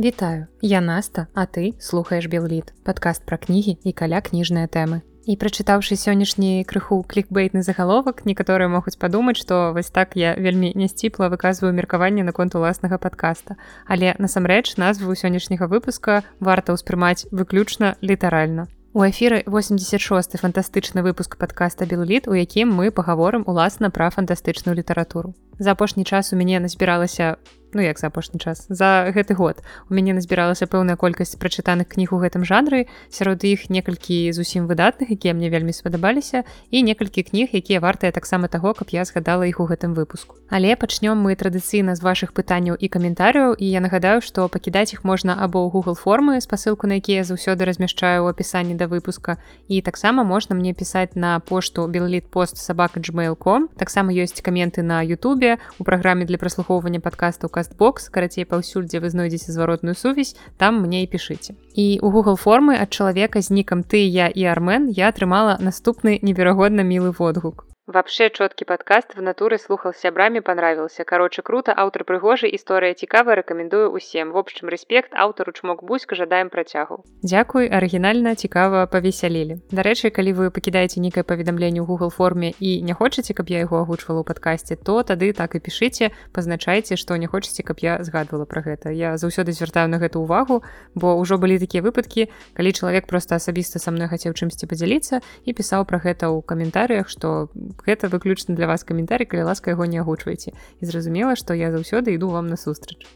Вітаю, я Наста, а ты слухаеш Белліт, падкаст пра кнігі і каля кніжныя тэмы. І прачытаўшы сённяшні крыху клікбейтны загаловак, некаторыя могуць падумаць, што вось так я вельмі нясціпла выказваю меркаванне наконт уласнага падкаста. Але насамрэч назву сённяшняга выпуска варта ўспрымаць выключна літаральна. У эфіры 86 фантастычны выпуск падкаста Белліт, у якім мы пагаворым уласна пра фантастычную літаратуру. За апошні час у мяне назбіралася ну як за апошні час за гэты год. У мяне назбіралася пэўная колькасць прачытаных кніг у гэтым жанры сярод іх некалькі зусім выдатных якія мне вельмі спадабаліся і некалькі кніг якія вартыя таксама таго каб я згадала іх у гэтым выпуску. Але пачнём мы традыцыйна з вашых пытанняў і каментарыяў і я нагадаю што пакідаць іх можна або ў google формы спасылку на якія заўсёды размяшчаю ў апісанні да выпуска і таксама можна мне пісаць на пошту белліт пост сабака gmail.com таксама ёсць каменты на Ютубе у праграме для праслухоўвання падкасту кастбокс карацей паўсюль дзе вы знойдзеце зваротную сувязь там мне і пішыце. І у google формы ад чалавека з нікам ты я і армен я атрымала наступны неверагодна мілы водгук Вообще четкий подкаст в натуре слухал с сябрами, понравился. Короче, круто, автор прыгожий, история цікавая, рекомендую усім. В общем, респект, автору чмок Буська, жадаем працягу. Дзякуй, арыгінальна, цікава, павесялілі. Дарэчы, калі вы пакідаеце нейкае паведамленне ў Google форме і не хочаце, каб я яго агучвала ў падкасці, то тады так і пішыце, пазначайце, што не хочаце, каб я згадвала пра гэта. Я заўсёды звяртаю на гэту ўвагу, бо ўжо былі такія выпадкі, калі чалавек проста асабіста са мной хацеў чымсьці падзяліцца і пісаў пра гэта ў каментарыях, што гэта выключна для вас каментарый калі ласка яго не агучвайце. І зразумела што я заўсёды іду вам насустрач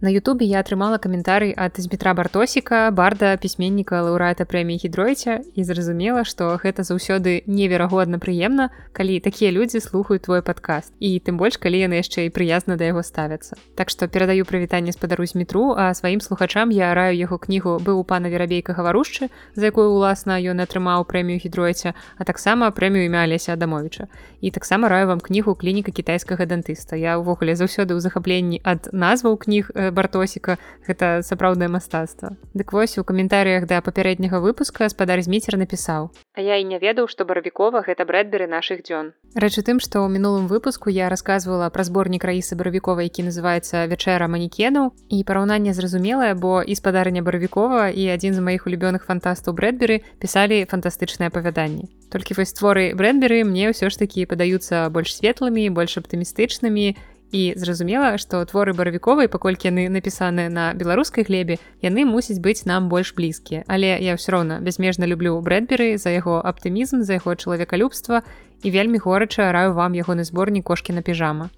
На Ютубе я атрымала каментарый ад збітра бартосіка барда пісьменніка лаўрэата прэміі гідройця і зразумела што гэта заўсёды неверагодна прыемна калі такія людзі слухаюць твой падкаст і тым больш калі яны яшчэ і прыязна да яго ставяцца Так што перадаю прывітанне спадару з метру а сваім слухачам я раю яго кнігу быў у пана верабейка гаварушчы за якую уласна ён атрымаў прэмію гідройця а таксама прэмію імя алеся адамовича. І таксама раю вам кнігу клініка кітайскага дантыста я ўвогуле заўсёды ў захапленні ад назваў кніг э, бартосіка. Гэта сапраўднае мастацтва. Дык вось у каментарыях да папярэдняга выпуска спадар зміцер напісаў. А я і не ведаў што баравікова гэта брэдберы нашых дзён. Рэчы тым што ў мінулым выпуску я рассказывала пра зборнік раісы баравікова які называется вячэра манекенаў і параўнанне зразумелае бо і спадарня баравікова і адзін з маіх улюбёных фантастаў брэдберы пісалі фантастычныя апавяданні. Толькі вось творы брэдберы мне ўсё ж такі падаюцца больш светлымі больш аптымістычнымі і зразумела што творы баравіковай паколькі яны напісаны на беларускай глебе яны мусяць быць нам больш блізкія. Але я ўсё роўна бязмежна люблю брэдберы за яго аптымізм за яго чалавекалюбства і вельмі горача раю вам ягоны зборнік кошкі на піжама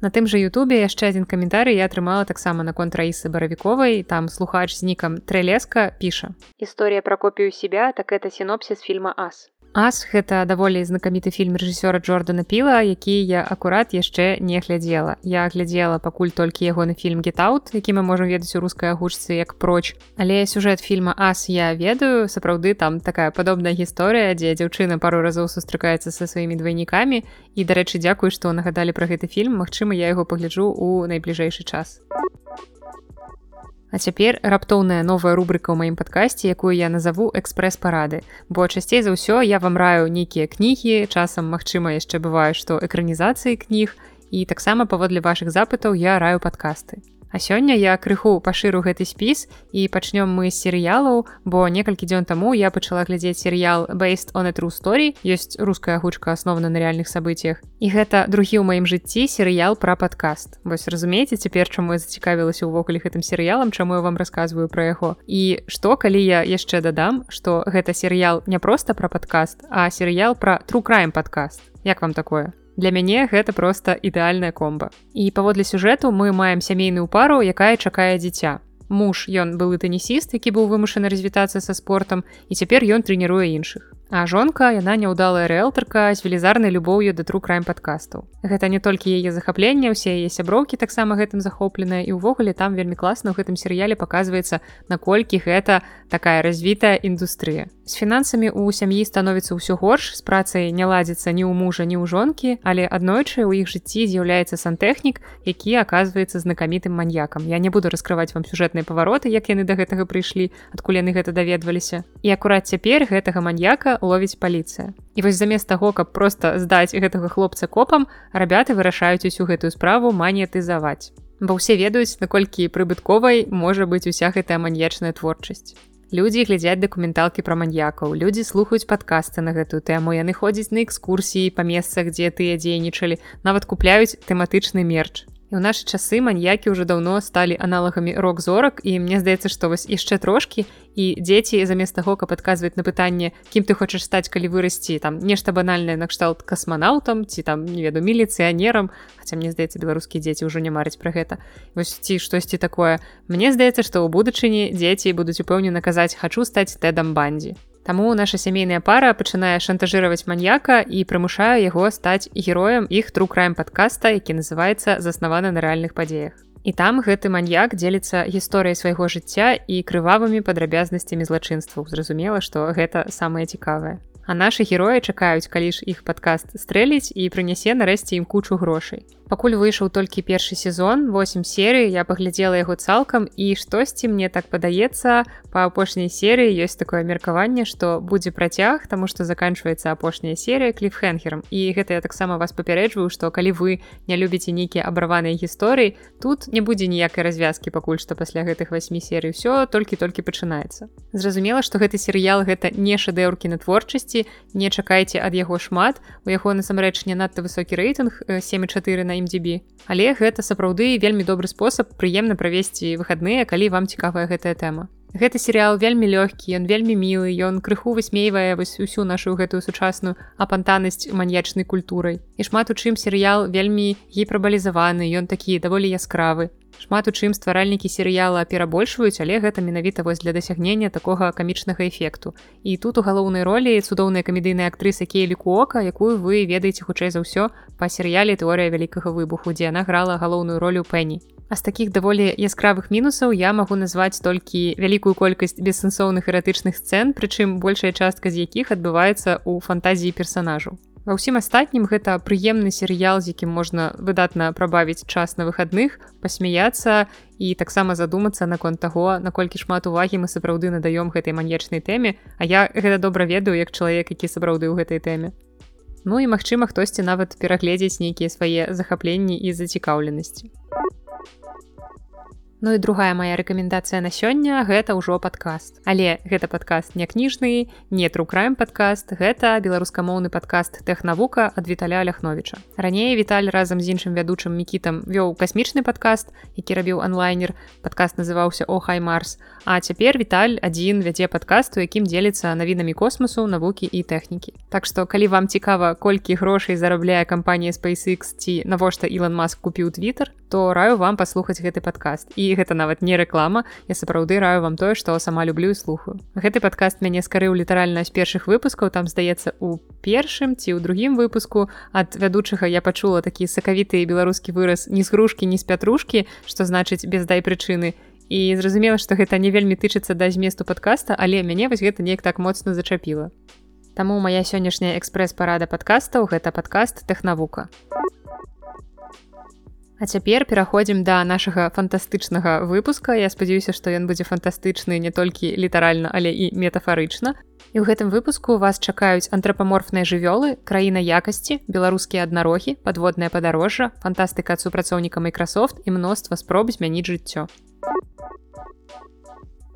На тым жа Ютубе яшчэ адзін каментарый я атрымала таксама на контраісы баравіковай там слухач з нікам трэлеска піша. Історія пра копію себя так это сінопсіс фільма ас Ас гэта даволі знакаміты фільм рэжысёра Джордана Піла, які я акурат яшчэ не глядзела. Я глядзела пакуль толькі ягоны фільм Гетаут, які мы можам ведаць у рускай агучцы як проч. Але сюжэт фільма Ас я ведаю, сапраўды там такая падобная гісторыя, дзе дзяўчына пару разоў сустракаецца са сваімі двайнікамі. І дарэчы, дзякую, што нагадалі пра гэты фільм, Магчыма, я яго пагляджу ў найбліжэйшы час. А цяпер раптоўная новая рубрыка ў маім падкасці, якую я назову экспрэс-парады. Бо часцей за ўсё я вам раю нейкія кнігі, часам магчыма яшчэ бывае, што экранізацыі кніг і таксама паводле вашых запытаў я раю падкасты. А сёння я крыху пашыру гэты спіс і пачнём мы з серыялаў, бо некалькі дзён таму я пачала глядзець серыял based on a true story ёсць руская гучка аснована на рэальных сабыццях. І гэта другі ў маім жыцці серыял пра падкаст. Вось разумееце цяпер чаму я зацікавілася ўвогуле гэтым серыялам, чаму я вам расказваю пра яго. І што калі я яшчэ дадам, што гэта серыял не проста пра падкаст, а серыял пра трукраем падкаст. Як вам такое? Для мяне гэта проста ідэальная комба. І паводле сюжэту мы маем сямейную пару, якая чакае дзіця. Муж ён былы тэнісіст, які быў вымушаны развітацца са спортам і цяпер ён трэніруе іншых. А жонка яна няўдалая рэлтарка з велізарнай любоўю да тру краем падкастаў. Гэта не толькі яе захапленне, усе яе сяброўкі таксама гэтым захопленыя і ўвогуле там вельмі класна ў гэтым серыяле паказваецца, наколькі гэта такая развітая індустрыя. З фінансамі ў сям'і становіцца ўсё горш, з працай не ладзіцца ні ў мужа, ні ў жонкі, але аднойчы ў іх жыцці з'яўляецца сантэхнік, які аказваецца знакамітым маньякам. Я не буду раскрываць вам сюжэтныя павароты, як яны да гэтага прыйшлі, адкуль яны гэта даведваліся. І акурат цяпер гэтага маньяка ловіць паліцыя. І вось замест таго, каб проста здаць гэтага хлопца копам, рабяты вырашаюць усю гэтую справу манетызаваць. бо ўсе ведаюць наколькі прыбытковай можа быць уся гэтая маньячная творчасць Людзі глядзяць дакументалкі пра маньякаў людзі слухаюць падкасты на гэтую тэму яны ходзяць на экскурсіі па месцах дзе тыя дзейнічалі нават купляюць тэматычны мерч І ў нашы часы маньякі ўжо даўно сталі аналагамі рок-зорак і мне здаецца, што вось яшчэ трошкі і дзеці замест таго, каб адказваць на пытанне, кім ты хочаш стаць, калі вырасці там нешта банальнае накшталт касманаўтам ці там не веду міліцыянерам, Хаця мне здаецца, беларускія дзеці ўжо не марыць пра гэта. Вось ці штосьці такое. Мне здаецца, што ў будучыні дзеці будуць упэўнена казаць хачу стаць тэдам бандзі. Таму наша сямейная пара пачынае шантажыраваць маньяка і прымушае яго стаць героем іх трукраем падкаста, які называецца заснаваны на рэальных падзеях. І там гэты маньяк дзеліцца гісторыяй свайго жыцця і крывавымі падрабязнасцямі злачынстваў. Зразумела, што гэта самае цікавае. А нашы героі чакаюць, калі ж іх падкаст стрэліць і прынясе нарэшце ім кучу грошай пакуль выйшаў толькі першы сезон 8 серый я паглядзела яго цалкам і штосьці мне так падаецца па апошняй серыі ёсць такое меркаванне што будзе працяг таму што заканчваецца апошняя серыя кліфхенхером і гэта я таксама вас папярэджваю што калі вы не любіце нейкія абраваныя гісторыі тут не будзе ніякай развязкі пакуль што пасля гэтых восьмі серый. Все толькі-толькі пачынаецца. Зразумела што гэты серыял гэта не шэдэўркі на творчасці не чакайце ад яго шмат. У яго насамрэч не надта высокі рэйтынг 74 на MDB. Але гэта сапраўды вельмі добры спосаб прыемна правесці выхадныя, калі вам цікавая гэтая тэма. Гэты серыял вельмі лёгкі, ён вельмі мілы, ён крыху высмейвае вось усю нашу гэтую сучасную апантанасць маньячнай культурай. І шмат у чым серыял вельмі гіпрабалізаваны, ён такі даволі яскравы. Шмат у чым стваральнікі серыяла перабольшваюць, але гэта менавіта вось для дасягнення такога камічнага эфекту. І тут у галоўнай ролі цудоўная камедыйная актрыса Кейлі Куока, якую вы ведаеце хутчэй за ўсё па серыяле тэорыя вялікага выбуху, дзе яна грала галоўную ролю Пенні. А з такіх даволі яскравых мінусаў я магу назваць толькі вялікую колькасць бессэнсоўных эратычных сцэн, прычым большая частка з якіх адбываецца ў фантазіі персанажу. Ва ўсім астатнім гэта прыемны серыял, з якім можна выдатна прабавіць час на выхадных, пасмяяцца і таксама задумацца наконт таго, наколькі шмат увагі мы сапраўды надаём гэтай маньячнай тэме, А я гэта добра ведаю як чалавек, які сапраўды ў гэтай тэме. Ну і магчыма, хтосьці нават перагледзець нейкія свае захапленні і зацікаўленасці. Ну і другая моя рэкамендацыя на сёння гэта ўжо падкаст. Але гэта падкаст не кніжны, не трукраем падкаст, гэта беларускамоўны падкаст тэхнавука ад Віталя Ляхновіча. Раней Віталь разам з іншым вядучым мікітам вёў касмічны падкаст, які рабіў онлайнер. Падкаст называўся Охай Марс. А цяпер Віталь адзін вядзе падкаст, у якім дзеліцца навінамі космосу, навукі і тэхнікі. Так што калі вам цікава, колькі грошай зарабляе кампанія SpaceX ці навошта Ілон Маск купіў Twitter, то раю вам паслухаць гэты падкаст. І гэта нават не рэклама. Я сапраўды раю вам тое што сама люблю і слухаю. Гэты падкаст мяне скарыў літаральна з першых выпускаў там здаецца у першым ці ў другім выпуску. Ад вядучага я пачула такі сакавіты беларускі выраз ні з грушкі ні з пятрушкі што значыць без дай прычыны і зразумела што гэта не вельмі тычыцца да зместу падкаста але мяне вось гэта неяк так моцна зачапіла. Таму моя сённяшняя экспрэс-парада падкастаў гэта падкаст тэхнавука у А цяпер пераходзім да нашага фантастычнага выпуска. Я спадзяюся, што ён будзе фантастычны не толькі літаральна, але і метафарычна. І ў гэтым выпуску вас чакаюць антрапаморфныя жывёлы, краіна якасці, беларускія аднарогі, падводнае падарожжа, фантастыка ад супрацоўніка Microsoft і мноства спроб змяніць жыццё.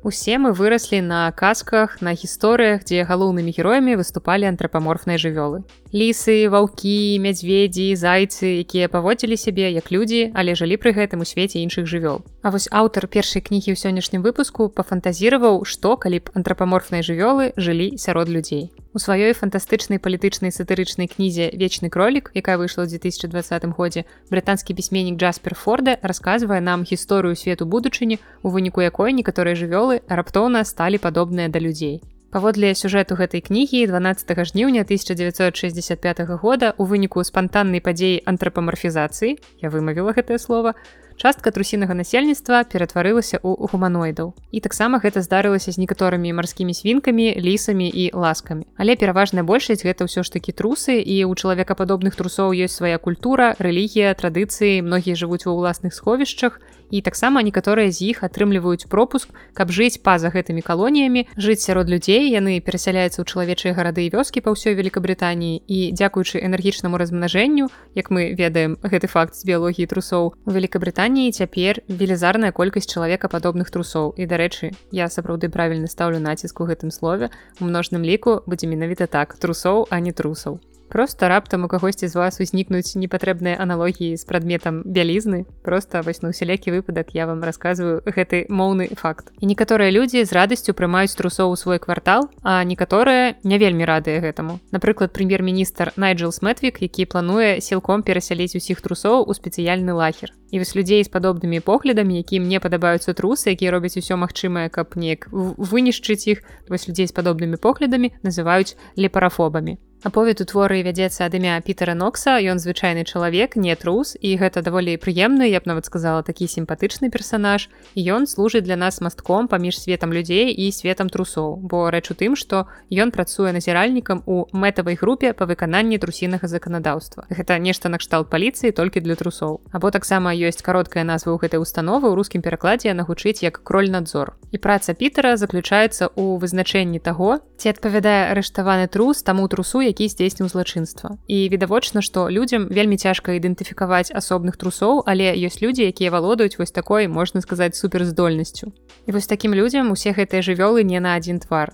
Усе мы выраслі на казках, на гісторыях, дзе галоўнымі героямі выступалі антрапаморфныя жывёлы. Лісы, ваўкі, мядзведзі, зайцы, якія паводзілі сябе як людзі, але жылі пры гэтым у свеце іншых жывёл. А вось аўтар першай кнігі ў сённяшнім выпуску пафантазіраваў, што калі б антрапаморфныя жывёлы жылі сярод людзей. У сваёй фантастычнай палітычнай сатырычнай кнізе вечны кролік, якая выйшла ў 2020 годзе, брытанскі пісьменнік Джаспер Форда расказвае нам гісторыю свету будучыні, у выніку якой некаторыя жывёлы жывёлы раптоўна сталі падобныя да людзей. Паводле сюжэту гэтай кнігі 12 жніўня 1965 года у выніку спантаннай падзеі антрапамарфізацыі я вымавіла гэтае слово, частка трусінага насельніцтва ператварылася ў гуманоідаў. І таксама гэта здарылася з некаторымі марскімі свінкамі, лісамі і ласкамі. Але пераважная большасць гэта ўсё ж такі трусы і у чалавекападобных трусоў ёсць свая культура, рэлігія, традыцыі, многія жывуць ва ўласных сховішчах і таксама некаторыя з іх атрымліваюць пропуск каб жыць па-за гэтымі калоніямі жыць сярод людзей. Яны перасяляюцца ў чалавечыя гарады і вёскі па ўсёй великкабрытаніі і дзякуючы энергічнаму размнажэнню як мы ведаем гэты факт з біялогіі трусоў у великкабрытаніі цяпер велізарная колькасць чалавека падобных трусоў. І дарэчы я сапраўды правільна стаўлю націск у гэтым слове. У множным ліку будзе менавіта так трусоў а не трусаў просто раптам у кагосьці з вас узнікнуць непатрэбныя аналогіі з прадметам бялізны просто вось на усялякі выпадак я вам рассказываю гэты моўны факт. І некаторыя людзі з радасцю прымаюць трусоў у свой квартал а некаторыя не вельмі радыя гэтаму напрыклад прэм'ер-міністр найджел сметвік які плануе сілком перасяліць усіх трусоў у спецыяльны лахер і вось людзей з падобнымі поглядамі які мне падабаюцца трусы якія робяць усё магчымае каб неяк вынішчыць іх вось людзей з падобнымі поглядамі называюць лепарафобамі Аповед у творы вядзецца ад імя Пітера Нокса, ён звычайны чалавек, не трус і гэта даволі прыемны, я б нават сказала такі сімпатычны персанаж. І ён служыць для нас мастком паміж светам людзей і светам трусоў. Бо рэч у тым, што ён працуе назіральнікам у мэтавай групе па выкананні трусінага заканадаўства. Гэта нешта накшталт паліцыі толькі для трусоў. Або таксама ёсць кароткая назва ў гэтай установы ў рускім перакладзе яна гучыць як кроль-надзор. І праца Пітера заключаецца ў вызначэнні таго, ці адпавядае арыштаваны трус таму трусу, які здзейсніў злачынства і відавочна што людзям вельмі цяжка ідэнтыфікаваць асобных трусоў але ёсць людзі якія валодаюць вось такой можна сказаць суперздольнасцю. І вось такім людзям усе гэтыя жывёлы не на адзін твар.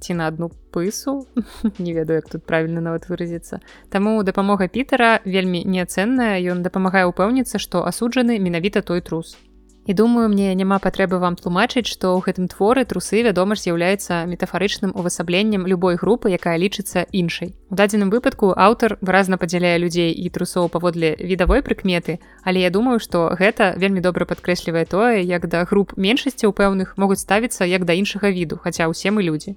Ці на одну пысу? Не ведаю як тут правільна нават выразіцца. Таму дапамога пітера вельмі неацэнная ён дапамагае ўпэўніцца што асуджаны менавіта той трус І думаю, мне няма патрэбы вам тлумачыць, што ў гэтым творы трусы, вядома ж, з'яўляецца метафарычным увасабленнем любой групы, якая лічыцца іншай. У дадзеным выпадку аўтар выразна падзяляе людзей і трусоў паводле відавой прыкметы, але я думаю, што гэта вельмі добра падкрэслівае тое, як да груп меншасці ў пэўных могуць ставіцца як да іншага віду, хаця ўсе мы людзі.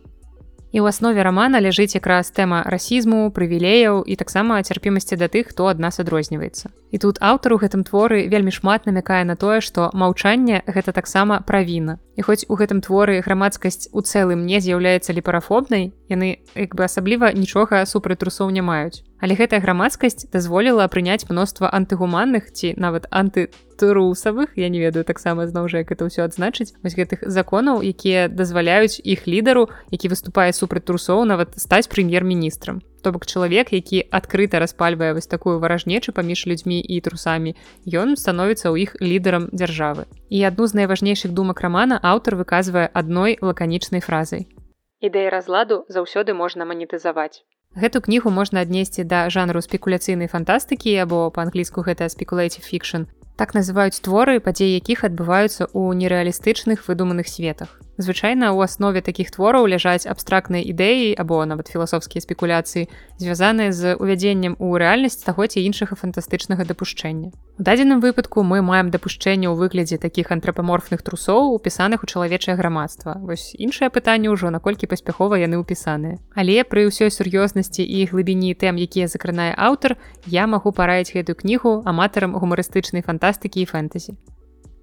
І ў аснове рамана ляжыць якраз тэма расізму, прывілеяў і таксама цярпімасці да тых, хто ад нас адрозніваецца. І тут аўтар у гэтым творы вельмі шмат намякае на тое, што маўчанне гэта таксама правіна. І хоць у гэтым творы грамадскасць у цэлым не з'яўляецца ліпарафобнай, яны як бы асабліва нічога супраць трусоў не маюць. Але гэтая грамадскасць дазволіла прыняць мноства антыгуманных ці нават антытрусавых я не ведаю таксама зноў жа як это ўсё адзначыць вось гэтых законаў якія дазваляюць іх лідару які выступае супраць трусоў нават стаць прэм'ер-міністрам. То бок чалавек які адкрыта распальвае вось такую варажнечу паміж людзьмі і трусамі ён становіцца ў іх лідарам дзяржавы. І адну з найважнейшых думак рамана аўтар выказвае адной лаканічнай фразай ідэя разладу заўсёды можна манетызаваць. Гэту кнігу можна аднесці да жанру спекуляцыйнай фантастыкі або па-англійску гэта спекулейці фікшн так называюць творы падзеі якіх адбываюцца ў нерэалістычных выдуманых светах звычайна у аснове такіх твораў ляжаць абстрактныя ідэі або нават філасофскія спекуляцыі звязаныя з увядзеннем у рэальнасць таго ці іншага фантастычнага дапушчэння. У дадзеным выпадку мы маем дапушчэнне ў выглядзе такіх антрапаморфных трусоў упісаных у чалавечае грамадства. Вось іншае пытанне ўжо наколькі паспяхова яны ўпісаныя. Але пры ўсёй сур'ёзнасці і глыбіні тэм якія закранае аўтар я магу параіць гэтую кнігу аматарам гумарыстычнай фантастыкі і фэнтэзі.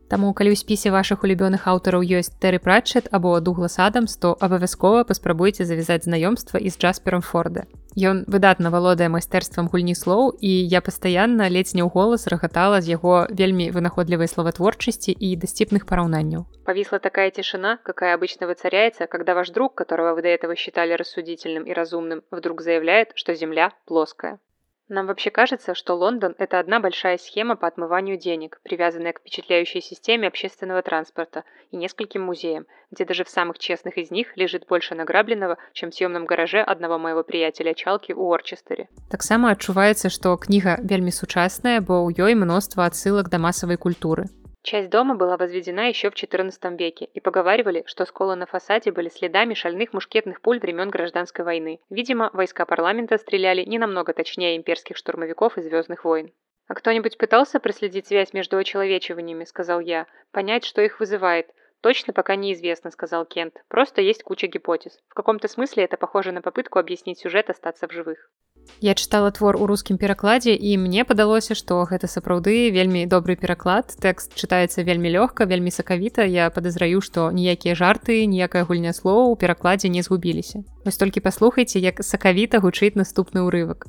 Таму калі ў спісе вашых улюбёных аўтараў ёсць тэры прачет або дугла садам, то абавязкова паспрабуйце завязаць знаёмства і з джаспером форда. Ён выдатна валодае майстэрствам гульні слоў і я пастаянна ледзь не ў голас рагатала з яго вельмі вынаходлівай словатворчасці і дасціпных параўнанняў. Павісла такая цішына, какая обычно выцаряется, когда ваш друг, которого вы до этого считали рассудительным и разумным, вдруг заявляет, что Земля плоская. Нам вообще кажется, что Лондон – это одна большая схема по отмыванию денег, привязанная к впечатляющей системе общественного транспорта и нескольким музеям, где даже в самых честных из них лежит больше награбленного, чем в съемном гараже одного моего приятеля Чалки у Орчестере. Так само отчувается, что книга вельми сучасная, бо у ёй множество отсылок до массовой культуры. Часть дома была возведена еще в XIV веке, и поговаривали, что сколы на фасаде были следами шальных мушкетных пуль времен гражданской войны. Видимо, войска парламента стреляли не намного точнее имперских штурмовиков и Звездных войн. «А кто-нибудь пытался проследить связь между очеловечиваниями?» – сказал я. «Понять, что их вызывает?» «Точно пока неизвестно», – сказал Кент. «Просто есть куча гипотез. В каком-то смысле это похоже на попытку объяснить сюжет остаться в живых». Я чытала твор у рускім перакладзе і мне падалося, што гэта сапраўды вельмі добры пераклад. Тэкст чытаецца вельмі лёгка, вельмі сакавіта. Я падазраю, што ніякія жарты, ніякае гульня слоў у перакладзе не згубіліся. Вось толькі паслухайце, як сакавіта гучыць наступны ўрывак.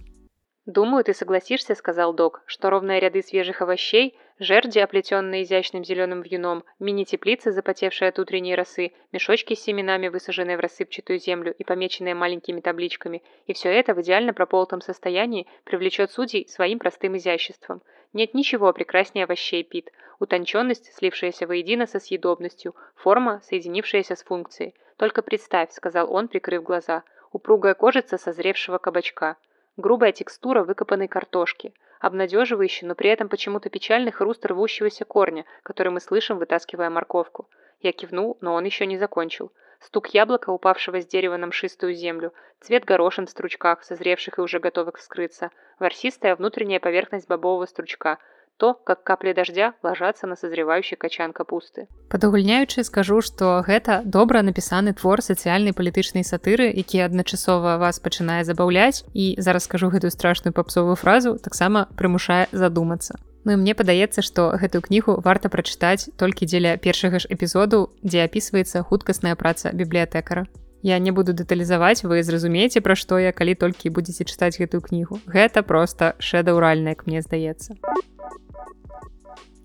«Думаю, ты согласишься, — сказал док, — что ровные ряды свежих овощей жерди, оплетенные изящным зеленым вьюном, мини-теплицы, запотевшие от утренней росы, мешочки с семенами, высаженные в рассыпчатую землю и помеченные маленькими табличками. И все это в идеально прополотом состоянии привлечет судей своим простым изяществом. Нет ничего прекраснее овощей пит. Утонченность, слившаяся воедино со съедобностью, форма, соединившаяся с функцией. «Только представь», — сказал он, прикрыв глаза, — «упругая кожица созревшего кабачка, грубая текстура выкопанной картошки, обнадеживающий, но при этом почему-то печальный хруст рвущегося корня, который мы слышим, вытаскивая морковку. Я кивнул, но он еще не закончил. Стук яблока, упавшего с дерева на мшистую землю, цвет горошин в стручках, созревших и уже готовых вскрыться, ворсистая внутренняя поверхность бобового стручка, то, как каплі дождя ложацца на созревающий качан капусты. Падагульняючы скажу, што гэта добра напісаны твор сацыяльнай палітычнай сатыры, які адначасова вас пачынае забаўляць і зараз скажу гэтую страшную папсовую фразу, таксама прымушае задумацца. Ну і мне падаецца, што гэтую кнігу варта прачытаць толькі дзеля першага ж эпізоду, дзе апісваецца хуткасная праца бібліятэкара. Я не буду дэталізаваць, вы зразумееце, пра што я, калі толькі будзеце чытаць гэтую кнігу. Гэта проста шэдаўральна, як мне здаецца.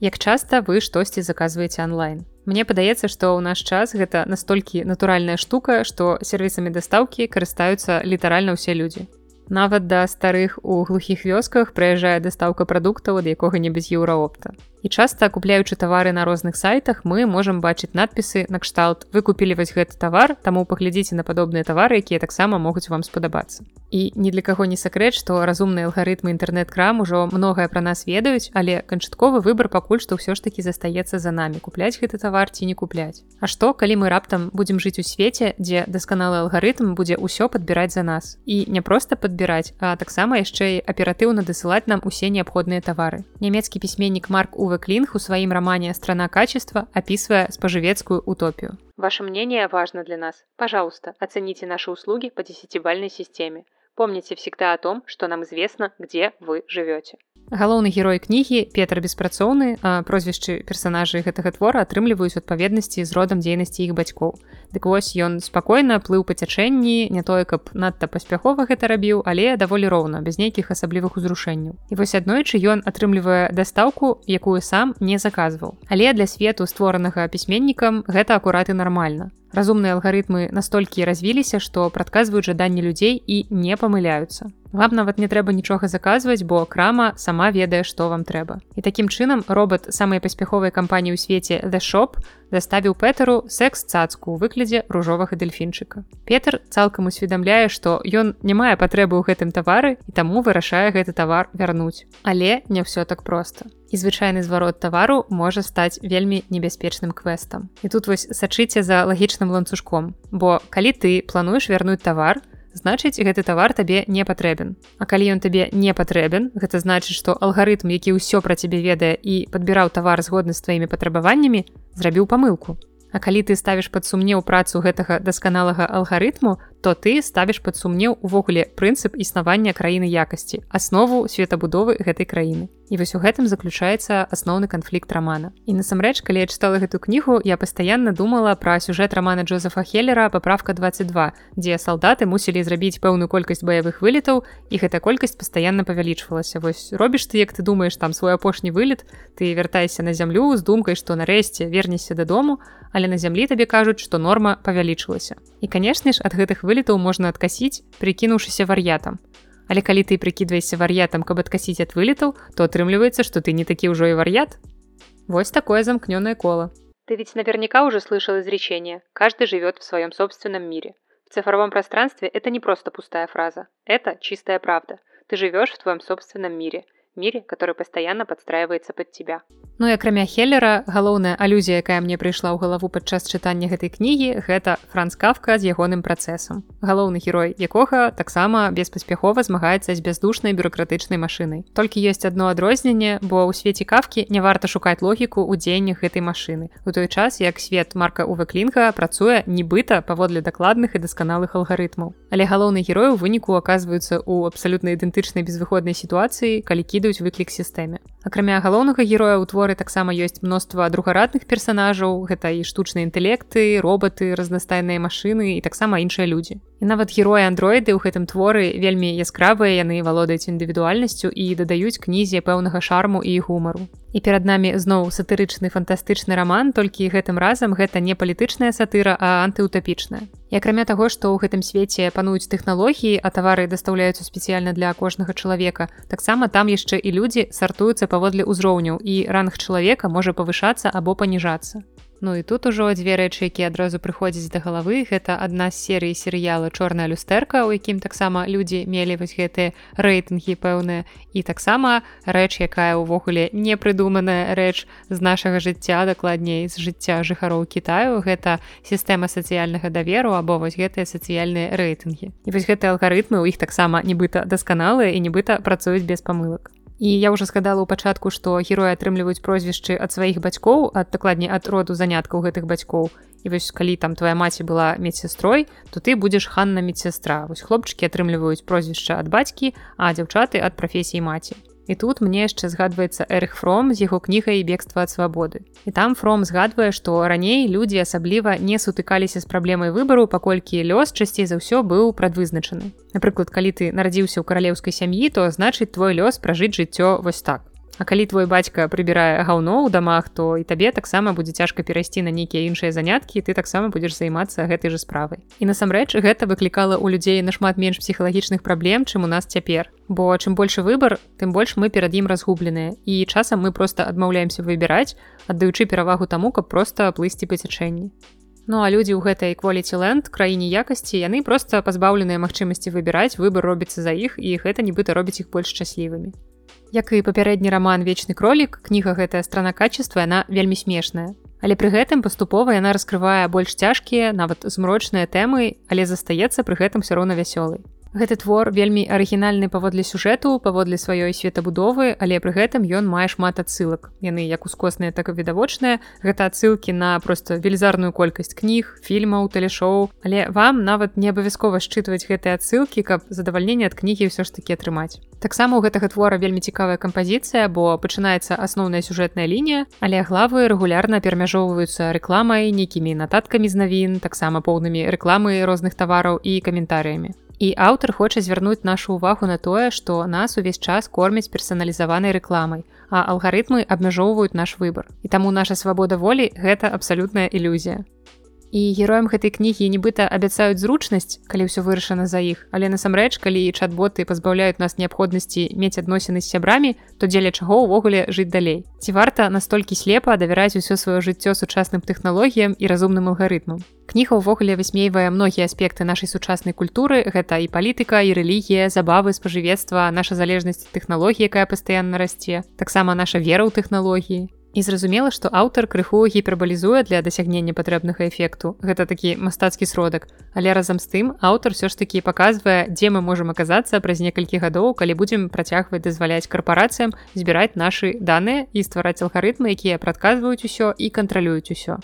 Як часта вы штосьці заказваеце онлайн. Мне падаецца, што ў наш час гэта настолькі натуральная штука, што сервісамі дастаўкі карыстаюцца літаральна ўсе людзі. Нават да старых у глухіх вёсках прыязджае дастаўка прадуктаў ад якога-небудзь еўраопта. І часта купляючы тавары на розных сайтах мы можам бачыць надпісы накшталт вы купілі вось гэты тавар таму паглядзіце на падобныя тавары якія таксама могуць вам спадабацца і ні для каго не сакрэт што разумныя алгарытмы інтэрнэт-крам ужо многае пра нас ведаюць але канчатковы выбар пакуль што ўсё ж такі застаецца за намі купляць гэты тавар ці не купляць. А што калі мы раптам будзем жыць у свеце дзе дасканалы алгарытм будзе ўсё падбіраць за нас? І не проста падбіраць а таксама яшчэ і аператыўна дасылаць нам усе неабходныя тавары. Нямецкі пісьменнік марк у Уве Клинх у своим романе «Страна качества» описывая споживецкую утопию. Ваше мнение важно для нас. Пожалуйста, оцените наши услуги по десятибальной системе. Помните всегда о том, что нам известно, где вы живете. галоўны герой кнігі Петр беспрацоўны прозвішчы персонажы гэтага твора атрымліваюць адпаведнасці з родам дзейнасці іх бацькоў. Дык вось ён спакойна плыў па цячэнні не тое каб надта паспяхова гэта рабіў але даволі роўна без нейкіх асаблівых узрушэнняў. І вось аднойчы ён атрымлівае дастаўку якую сам не заказваў. Але для свету створанага пісьменнікам гэта акурат і нармальна разумныя алгарытмы настолькі развіліся што прадказваюць жаданні людзей і не памыляюцца вам нават не трэба нічога заказваць бо крама сама ведае што вам трэба і такім чынам робот самай паспяховай кампаніі ў свеце the shop заставіў петару секс цацку ў выглядзе ружовага дельфінчыка Петр цалкам усведамляе што ён не мае патрэбы ў гэтым тавары і таму вырашае гэты тавар вярнуць але не ўсё так проста і звычайны зварот тавару можа стаць вельмі небяспечным квестам. І тут вось сачыце за лагічным ланцужком. Бо калі ты плануеш вярнуць тавар значыць гэты тавар табе не патрэбен. А калі ён табе не патрэбен гэта значыць што алгарытм які ўсё пра цябе ведае і падбіраў тавар згодны з тваімі патрабаваннямі зрабіў памылку. А калі ты ставіш пад сумнеў працу гэтага дасканалага алгарытму то ты ставіш пад сумнеў увогуле прынцып існавання краіны якасці аснову светабудовы гэтай краіны І вось у гэтым заключаецца асноўны канфлікт рамана. І насамрэч, калі я чытала гэту кнігу, я пастаянна думала пра сюжэт рамана Джозефа Хеллера паправка 22, дзе салдаты мусілі зрабіць пэўную колькасць баявых вылетаў і гэта колькасць пастаянна павялічвалася. Вось робіш ты, як ты думаеш там свой апошні вылет, ты вяртайся на зямлю з думкай, што нарэшце вернешся дадому, але на зямлі табе кажуць, што норма павялічылася. І канешне ж, ад гэтых вылетаў можна адкасіць, прыкінуўшыся вар'ятам. Але калі ты прыкідваешся вар'ятам, каб адкасіць ад вылетаў, то атрымліваецца, што ты не такі ўжо і вар'ят. Вось такое замкнёное коло. Ты ведь наверняка уже слышал изречение «каждый живет в своем собственном мире». В цифровом пространстве это не просто пустая фраза. Это чистая правда. Ты живешь в твоем собственном мире – мире, который постоянно подстраивается под тебя. Ну і акрамя хеллера галоўная алюзія, якая мне прыйшла ў галаву падчас чытання гэтай кнігі гэта франц кафка з ягоным працэсам. Галоўны герой якога таксама беспаспяхова змагаецца з бяздушнай бюрократычнай машынай. Толькі ёсць одно адрозненне, бо ў свеце кафкі не варта шукаць логіку ў дзеяннях гэтай машыны. У той час як свет марка Увеклінга працуе нібыта паводле дакладных і дасканалых алгарытмаў. Але галоўны герой у выніку аказваюцца ў абсалютна ідэнтычнай безвыходнай сітуацыі, калі кідаюць выклік сістэме. акрамя галоўнага героя ў творы таксама ёсць мноства другарадных персонажаў гэта і штучныя інтэлекты роботы разнастайныя машыны і таксама іншыя людзі і нават героі андроіды ў гэтым творы вельмі яскравыя яны валодаюць індывідуальнасцю і дадаюць кнізе пэўнага шарму і гумару. І перад намі зноў сатырычны фантастычны роман толькі гэтым разам гэта не палітычная сатыра а антыутапічная. І акрамя таго што ў гэтым свеце пануюць тэхналогіі а тавары дастаўляюцца спецыяльна для кожнага чалавека таксама там яшчэ і людзі сартуюцца паводле ўзроўняў і ранг чалавека можа павышацца або паніжацца Ну і тут ужо дзве рэчы, якія адразу прыходзяць да галавы. Гэта адна з серыі серыяла чорная люстэрка, у якім таксама людзі мелі вось гэтыя рэйтынгі пэўныя. І таксама рэч, якая ўвогуле непрыдуманая рэч з нашага жыцця, дакладней з жыцця жыхароў Кітаю. Гэта сістэма сацыяльнага даверу або вось гэтыя сацыяльныя рэйтынгі. І вось гэтыя алгарытмы ў іх таксама нібыта дасканалыя і нібыта працуюць без памылак. І я ўжо сказала ў пачатку, што героі атрымліваюць прозвішчы ад сваіх бацькоў, ад дакладней ад роду заняткаў гэтых бацькоў. І вось калі там твоя маці была медсястрой, то ты будзеш ханна медсястра. Вось хлопчыкі атрымліваюць прозвішча ад бацькі, а дзяўчаты ад прафесіі маці. І тут мне яшчэ згадваецца Эрх Фром з яго кнігай бегства ад свабоды. І там Фром згадвае, што раней людзі асабліва не сутыкаліся з праблемай выбару, паколькі лёс часцей за ўсё быў прадвызначаны. Напрыклад, калі ты нарадзіўся ў каралеўскай сям'і, то значыць твой лёс пражыць жыццё вось так. А калі твой бацька прыбірае гаўно ў дамах, то і табе таксама будзе цяжка перайсці на нейкія іншыя заняткі, ты таксама будзеш займацца гэтай жа справай. І насамрэч гэта выклікала ў людзей нашмат менш псіхалагічных праблем, чым у нас цяпер. Бо чым больш выбар, тым больш мы перад ім разгубленыя. І часам мы проста адмаўляемся выбіраць, аддаючы перавагу таму, каб проста плысці па цячэнні. Ну а людзі ў гэтай quality land краіне якасці яны проста пазбаўленыя магчымасці выбіраць выбор робіцца за іх і гэта нібыта робіць іх больш шчаслівымі. Як і папярэдні раман вечны кролік, кніга гэтая страна качества яна вельмі смешная. Але пры гэтым паступова яна раскрывае больш цяжкія, нават змрочныя тэмы, але застаецца пры гэтым все роўна вясёлай. Гэты твор вельмі арыгінальны паводле сюжэту, паводле сваёй светабудовы, але пры гэтым ён мае шмат адсылак. Яны як ускосныя, так і відавочныя. Гэта адсылкі на проста велізарную колькасць кніг, фільмаў, тэлешоу. Але вам нават не абавязкова счытваць гэтыя адсылкі, каб задавальненне ад кнігі ўсё ж такі атрымаць. Таксама ў гэтага твора вельмі цікавая кампазіцыя, бо пачынаецца асноўная сюжэтная лінія, але главы рэгулярна перамяжоўваюцца рэкламай, нейкімі нататкамі з навін, таксама поўнымі рэкламы розных тавараў і каментарыямі. І аўтар хоча звярнуць нашу ўвагу на тое, што нас увесь час кормяць персаналізаванай рэкламай, а алгарытмы абмяжоўваюць наш выбар. І таму наша свабода волі гэта абсалютная ілюзія і героям гэтай кнігі нібыта абяцаюць зручнасць калі ўсё вырашана за іх. Але насамрэч калі чат-боты пазбаўляюць нас неабходнасці мець адносіны з сябрамі то дзеля чаго ўвогуле жыць далей? Ці варта настолькі слепа давяраць усё сваё жыццё сучасным тэхналогіям і разумным алгарытмам? Кніга ўвогуле высмейвае многія аспекты нашай сучаснай культуры. Гэта і палітыка і рэлігія забавы спажывецтва наша залежнасць тэхналогіі якая пастаянна расце таксама наша вера ў тэхналогіі І зразумела, што аўтар крыху гіпербалізуе для дасягнення патрэбнага эфекту. Гэта такі мастацкі сродак. Але разам з тым аўтар ўсё ж такі паказвае, дзе мы можам аказацца праз некалькі гадоў, калі будзем працягваць дазваляць карпорацыям збіраць нашы даныя і ствараць алгарытмы, якія прадказваюць усё і кантралююць усё.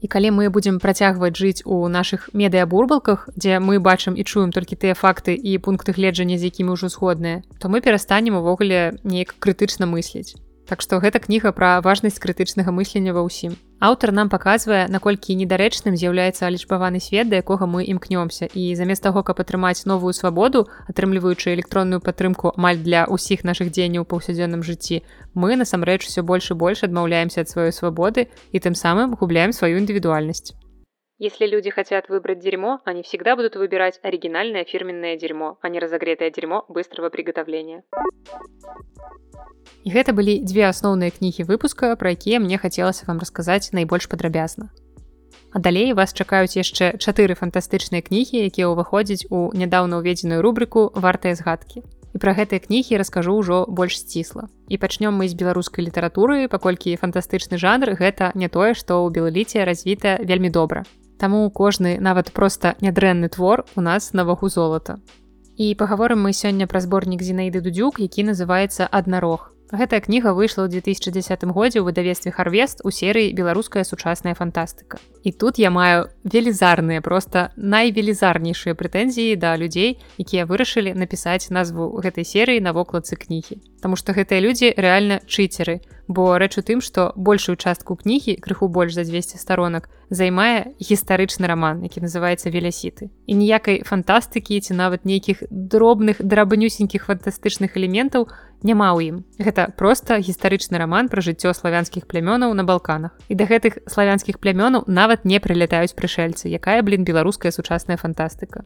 І калі мы будзем працягваць жыць у нашых медыябурбалках, дзе мы бачым і чуем толькі тыя факты і пункты гледжання, з якімі ўжо згодныя, то мы перастанем увогуле неяк крытычна мысліць. Так што гэта кніга пра важнасць крытычнага мыслення ва ўсім. Аўтар нам паказвае, наколькі недарэчным з'яўляецца алічбаваны свет, да якога мы імкнёмся. І замест таго, каб атрымаць новую свабоду, атрымліваючы электронную падтрымку амаль для ўсіх нашых дзеянняў у паўсядзённым жыцці, мы насамрэч усё больш і больш адмаўляемся ад сваёй свабоды і тым самым губляем сваю індывідуальнасць. Если люди хотят выбрать дерьмо, они всегда будут выбирать оригинальное фирменное дерьмо, а не разогретое дерьмо быстрого приготовления. І гэта былі дзве асноўныя кнігі выпуска, пра якія мне хацелася вам расказаць найбольш падрабязна. А далей вас чакаюць яшчэ чатыры фантастычныя кнігі, якія ўваходзяць у нядаўна ўведзеную рубрыку вартыя згадкі. І пра гэтыя кнігі раскажу ўжо больш сцісла. І пачнём мы з беларускай літаратуры, паколькі фантастычны жанр гэта не тое, што ў белаліце развіта вельмі добра. Таму кожны нават проста нядрэнны твор у нас на вагу золата. І пагаворым мы сёння пра зборнік зінаіды дудзюк, які называецца аднарог. Гэтая кніга выйшла ў 2010 годзе ў выдавестве Харвест у серыі беларуская сучасная фантастыка. І тут я маю велізарныя проста найвелізарнейшыя прэтэнзіі да людзей, якія вырашылі напісаць назву гэтай серыі на вокладцы кнігі. Таму што гэтыя людзі рэальна чыцеры, бо рэч у тым што большую частку кнігі крыху больш за 200 сторонак займае гістарычны роман які называется велясіты і ніякай фантастыкі ці нават нейкіх дробных драбнюсенькіх фантастычных элементаў няма ў ім. Гэта просто гістарычны роман пра жыццё славянскіх плямёнаў на балканах. І да гэтых славянскіх плямёнаў нават не прылятаюць прышэльцы якая блин беларуская сучасная фантастыка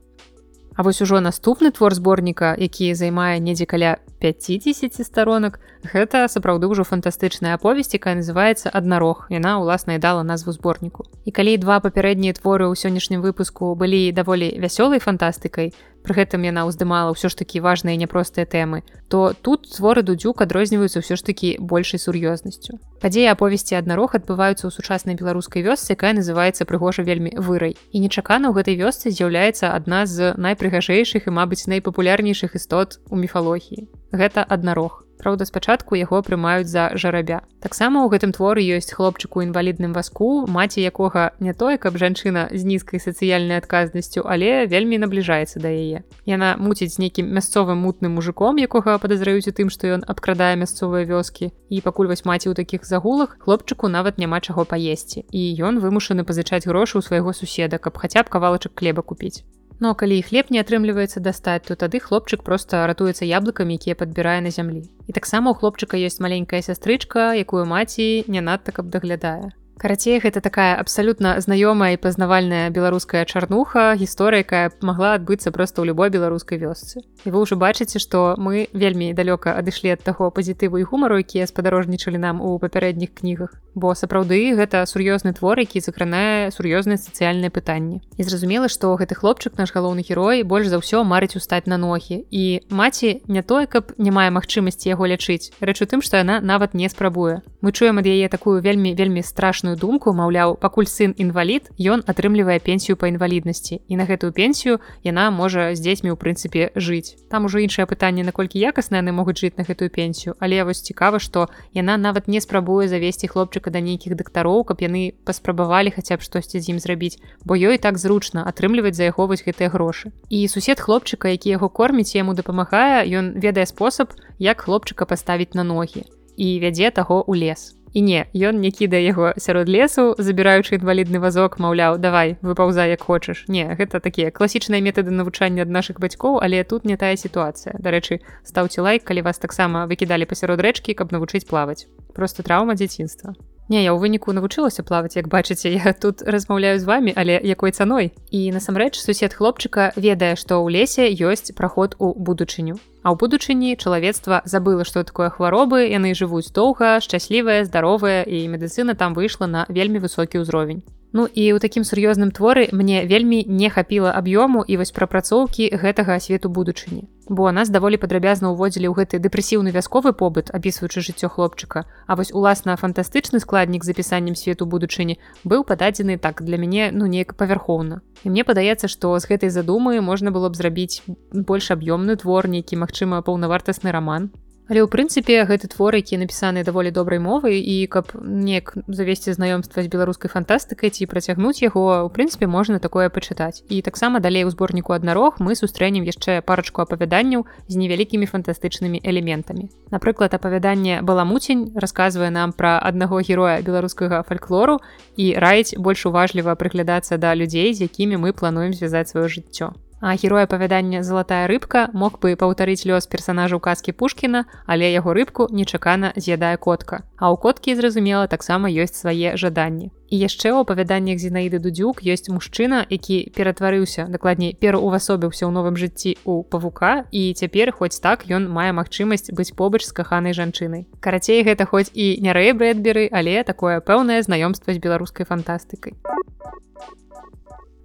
А вось ужо наступны твор зборніка, які займае недзе каля 50 сторонак, гэта сапраўды ўжо фантастычная аповесць, якая называецца аднарог. Яна ўласна і дала назву зборніку. І калі два папярэднія творы ў сённяшнім выпуску былі даволі вясёлай фантастыкай, пры гэтым яна ўздымала ўсё ж такі важныя няпростыя тэмы то тут творы дудзюк адрозніваюцца ўсё ж такі большай сур'ёзнасцю. Падзеі аповесці аднарог адбываюцца ў сучаснай беларускай вёсцы якая называецца прыгожа вельмі вырай і нечакана ў гэтай вёсцы з'яўляецца адна з найпрыгажэйшых і мабыць найпапулярнейшых істот у міфалогіі. Гэта аднарог Праўда, спачатку яго прымаюць за жарабя. Таксама ў гэтым творы ёсць хлопчыку інвалідным васку, маці якога не тое, каб жанчына з нізкай сацыяльнай адказнасцю, але вельмі набліжаецца да яе. Яна муціць з нейкім мясцовым мутным мужиком, якога падазраюць у тым, што ён абкрадае мясцовыя вёскі. І пакуль вось маці ў такіх загулах хлопчыку нават няма чаго паесці. І ён вымушаны пазычаць грошы ў свайго суседа, каб хаця б кавалачак хлеба купіць. Ну, калі хлеб не атрымліваецца дастаць, то тады хлопчык проста ратуецца яблыкамі, якія падбірае на зямлі. І таксама ў хлопчыка ёсць маленькая сястрычка, якую маці не надта каб даглядае. Карацей, гэта такая абсалютна знаёмая і пазнавальная беларуская чарнуха, гісторыя, якая магла адбыцца проста ў любой беларускай вёсцы. І вы ўжо бачыце, што мы вельмі далёка адышлі ад таго пазітыву і гумару, якія спадарожнічалі нам у папярэдніх кнігах. Бо сапраўды гэта сур'ёзны твор, які закранае сур'ёзныя сацыяльныя пытанні. І зразумела, што гэты хлопчык наш галоўны герой больш за ўсё марыць устаць на ногі. І маці не тое, каб не мае магчымасці яго лячыць. Рэч у тым, што яна нават не спрабуе. Мы чуем ад яе такую вельмі вельмі страшную іншую думку маўляў пакуль сын інвалід ён атрымлівае пенсію па інваліднасці. І на гэтую пенсію яна можа з дзецьмі ў прынцыпе жыць. Там ужо іншае пытанне наколькі якасна яны могуць жыць на гэтую пенсію. Але вось цікава што яна нават не спрабуе завесці хлопчыка да нейкіх дактароў каб яны паспрабавалі хаця б штосьці з ім зрабіць. Бо ёй так зручна атрымліваць заахоўваць гэтыя грошы. І сусед хлопчыка які яго корміць яму дапамагае ён ведае спосаб як хлопчыка паставіць на ногі і вядзе таго ў лес і не ён не кідае яго сярод лесу забіраючы інвалідны вазок маўляў давай выпаўзай як хочаш не гэта такія класічныя метады навучання ад наших бацькоў але тут не тая сітуацыя. Дарэчы стаўце лайк калі вас таксама выкідалі пасярод рэчкі каб навучыць плаваць. Просто траўма дзяцінства Не, я ў выніку навучылася плаваць як бачыце я тут размаўляю з вами але якой цаной? І насамрэч сусед хлопчыка ведае што ў лесе ёсць праход у будучыню. А ў будучыні чалавецтва забыла што такое хваробы яны жывуць доўга шчаслівая здаровая і медыцына там выйшла на вельмі высокі ўзровень Ну і ў такім сур'ёзным творы мне вельмі не хапіла аб'ёму і вось прапрацоўкі гэтага свету будучыні. Бо нас даволі падрабязна ўводзілі ў гэты дэпрэсіўны вясковы побыт апісваючы жыццё хлопчыка. А вось уласна фантастычны складнік з запісаннем свету будучыні быў пададзены так для мяне ну неяк павярхоўна. І мне падаецца што з гэтай задумы можна было б зрабіць больш аб'ёмны твор нейкі магчыма паўнавартасны раман Але ў прынцыпе гэты твор які напісаны даволі добрай мовай і каб неяк завесці знаёмства з беларускай фантастыкай ці працягнуць яго у прынцыпе можна такое пачытаць. І таксама далей у зборніку аднарог мы сустрэнем яшчэ парачку апавяданняў з невялікімі фантастычнымі элементамі. Напрыклад апавяданне баламуцень расказвае нам пра аднаго героя беларускага фальклору і раіць больш уважліва прыглядацца да людзей з якімі мы плануем звязаць сваё жыццё А герой апавядання залатая рыбка мог бы паўтарыць лёс персонажа ў казкі Пушкіна, але яго рыбку нечакана з'ядае котка. А ў коткі, зразумела, таксама ёсць свае жаданні. І яшчэ ў апавяданнях Зінаіды Дудзюк ёсць мужчына, які ператварыўся, дакладней пераўвасобіўся ў новым жыцці ў павука і цяпер хоць так ён мае магчымасць быць побач з каханай жанчынай. Карацей гэта хоць і не рэй брэдберы, але такое пэўнае знаёмства з беларускай фантастыкай.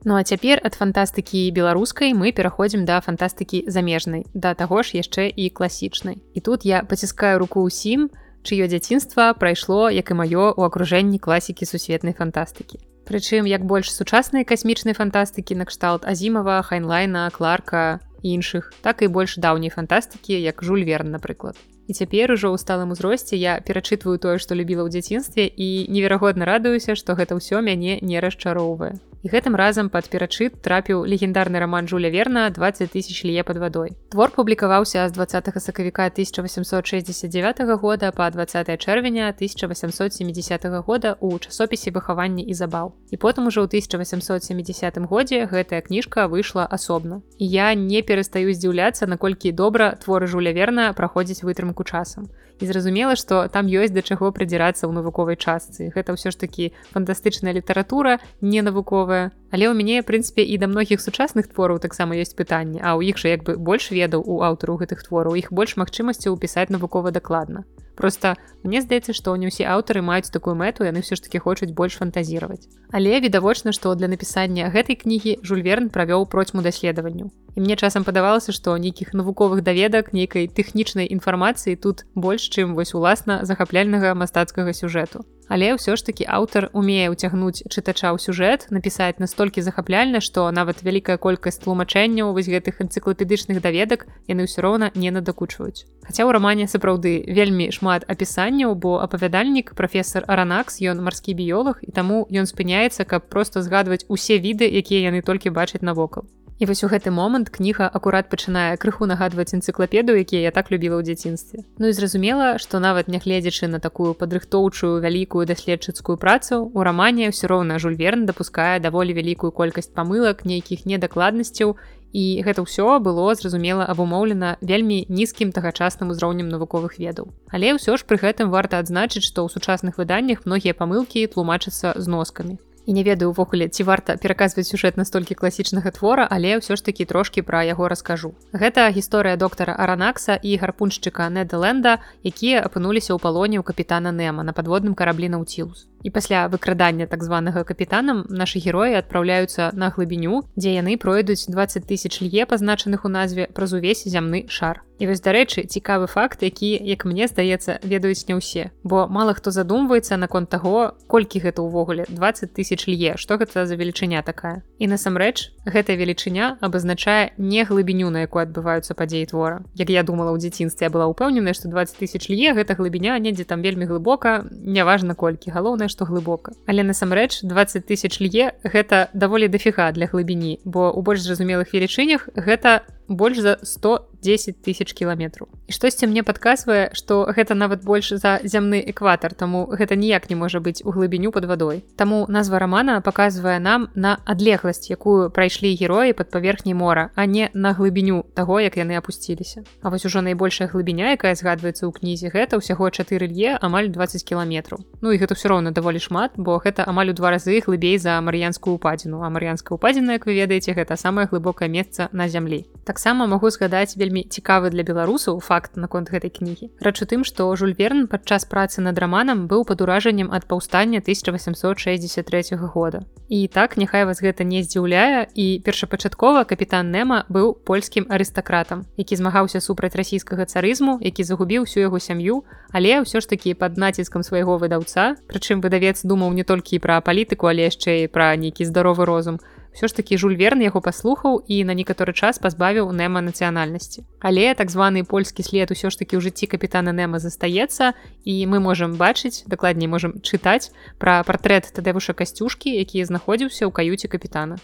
Ну а цяпер ад фантастыкі беларускай мы пераходзім да фантастыкі замежнай, да таго ж яшчэ і класічнай. І тут я паціскаю руку ўсім, чыё дзяцінства прайшло, як і маё ў акружэнні класікі сусветнай фантастыкі. Прычым як больш сучаснай касмічнай фантастыкі накшталт азімава, хайнлайна, кларка, і іншых, так і больш даўняй фантастыкі, як жуль верн, напрыклад. І цяпер ужо ў сталым узросце я перачытваю тое, што любіла ў дзяцінстве і неверагодна радуюся, што гэта ўсё мяне не расчароўвае. І гэтым разам пад перачыт трапіў легендарны роман Жуля Верна 20 тысяч лье под вадой. Твор публікаваўся з 20 сакавіка 1869 года па 20 чэрвеня 1870 года ў часопісе выхавання і забаў. І потым ужо ў 1870 годзе гэтая кніжка выйшла асобна. І я не перастаю здзіўляцца, наколькі добра творы Жуля Верна праходзіць вытрымку часам. І зразумела, што там ёсць да чаго прыдзірацца ў навуковай частцы. Гэта ўсё ж такі фантастычная літаратура, не навуковая але ў мяне прынцыпе і да многіх сучасных твораў таксама ёсць пытанне а ў іх жа як бы больш ведаў у аўтару гэтых твораў іх больш магчымасцяў пісаць навукова дакладна просто мне здаецца што не ўсе аўтары маюць такую мэту яны ўсё ж таки хочуць больш фантазіраваць але відавочна што для напісання гэтай кнігі жульверн правёў процьму даследаванню і мне часам падавалася што нейкіх навуковых даведак нейкай тэхнічнай інфармацыі тут больш чым вось уласна захапляльнага мастацкага сюжэту Але ўсё ж такі аўтар умее ўцягнуць чытача ў сюжэт, напісаць настолькі захапляльна, што нават вялікая колькасць тлумачэнняў вось гэтых энцыклапедычных даведак яны ўсё роўна не надакучваюць. Хаця ў рамане сапраўды вельмі шмат апісанняў, бо апавядальнік прафесор Аранакс ён марскі біёлог і таму ён спыняецца, каб проста згадваць усе віды, якія яны толькі бачаць навокал. І вось у гэты момант кніга акурат пачынае крыху нагадваць энцыклапеду, якія я так любіла ў дзяцінстве. Ну і зразумела, што нават нягледзячы на такую падрыхтоўчую вялікую даследчыцкую працу у рамане ўсё роўна жульверн дапускае даволі вялікую колькасць памылак, нейкіх недакладнасцяў. І гэта ўсё было зразумела абумоўлена вельмі нізкім тагачасным узроўнем навуковых ведаў. Але ўсё ж пры гэтым варта адзначыць, што ў сучасных выданнях многія памылкі тлумачацца з носкамі і не ведаю увогуле ці варта пераказваць сюжэт настолькі класічнага твора але ўсё ж такі трошки пра яго раскажу. Гэта гісторыя доктара аранакса і гарпуншчыка недэленда якія апынуліся ў палоне ў капітана нема на падводным караблі наўцілус і пасля выкрадання так званага капітанам нашы героі адпраўляюцца на глыбіню дзе яны пройдуць 20 тысяч лье пазначаных у назве праз увесь зямны шар І вось дарэчы цікавы факт які як мне здаецца ведаюць не ўсе. Бо мала хто задумваецца наконт таго колькі гэта ўвогуле 20 тысяч лье што гэта за велічыня такая. І насамрэч гэтая велічыня абазначае не глыбіню на якой адбываюцца падзеі твора. Як я думала ў дзяцінстве была ўпэўненая што 20 тысяч лье гэта глыбіня недзе там вельмі глыбока неважна колькі. Галоўнае што глыбока. Але насамрэч 20 тысяч лье гэта даволі дафіга для глыбіні бо у больш зразумелых велічынях гэта больш за 110 тысяч кіламетраў і штосьці мне падказвае што гэта нават больш за зямны экватар таму гэта ніяк не можа быць у глыбіню под вадой Таму назва рамана паказвае нам на адлегласць якую прайшлі героі под паверхняй мора а не на глыбіню таго як яны апусціліся. А вось ужо найбольшая глыбіня якая згадваецца ў кнізе гэта ўсяго 4 лье амаль 20 кіламетраў Ну і гэта все роўна даволі шмат бо гэта амаль у два разы глыбей за марыянскую упадзіну а марыянская упадзіна як вы ведаеце гэта самае глыбокае месца на зямлі. Так таксама магу згадаць вельмі цікавы для беларусаў факт наконт гэтай кнігі. Рэч у тым што жуль верн падчас працы над раманам быў пад уражаннем ад паўстання 1863 года. І так няхай вас гэта не здзіўляе і першапачаткова капітан нема быў польскім арыстакратам які змагаўся супраць расійскага царызму які загубіў всю яго сям'ю але ўсё ж такі пад націскам свайго выдаўца прычым выдавец думаў не толькі пра палітыку але яшчэ і пра нейкі здаровы розум ўсё ж такі жуль верн яго паслухаў і на некаторы час пазбавіў нэма нацыянальнасці. Але так званы польскі след усё ж такі ў жыцці капітана нэма застаецца і мы можемм бачыць дакладней можемм чытаць пра партрэт тадэвуша касцюшкі які знаходзіўся ў каюце капітана.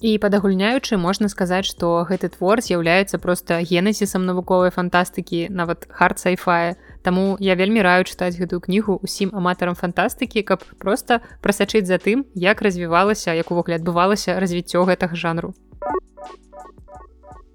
І падагульняючы можна сказаць, што гэты твор з'яўляецца проста генезісам навуковай фантастыкі, нават хард-сайфае, Таму я вельмі раю чытаць гэтую кнігу усім аматарам фантастыкі, каб проста прасачыць за тым, як развівалася, як увогуле адбывалася развіццё гэтага жанру.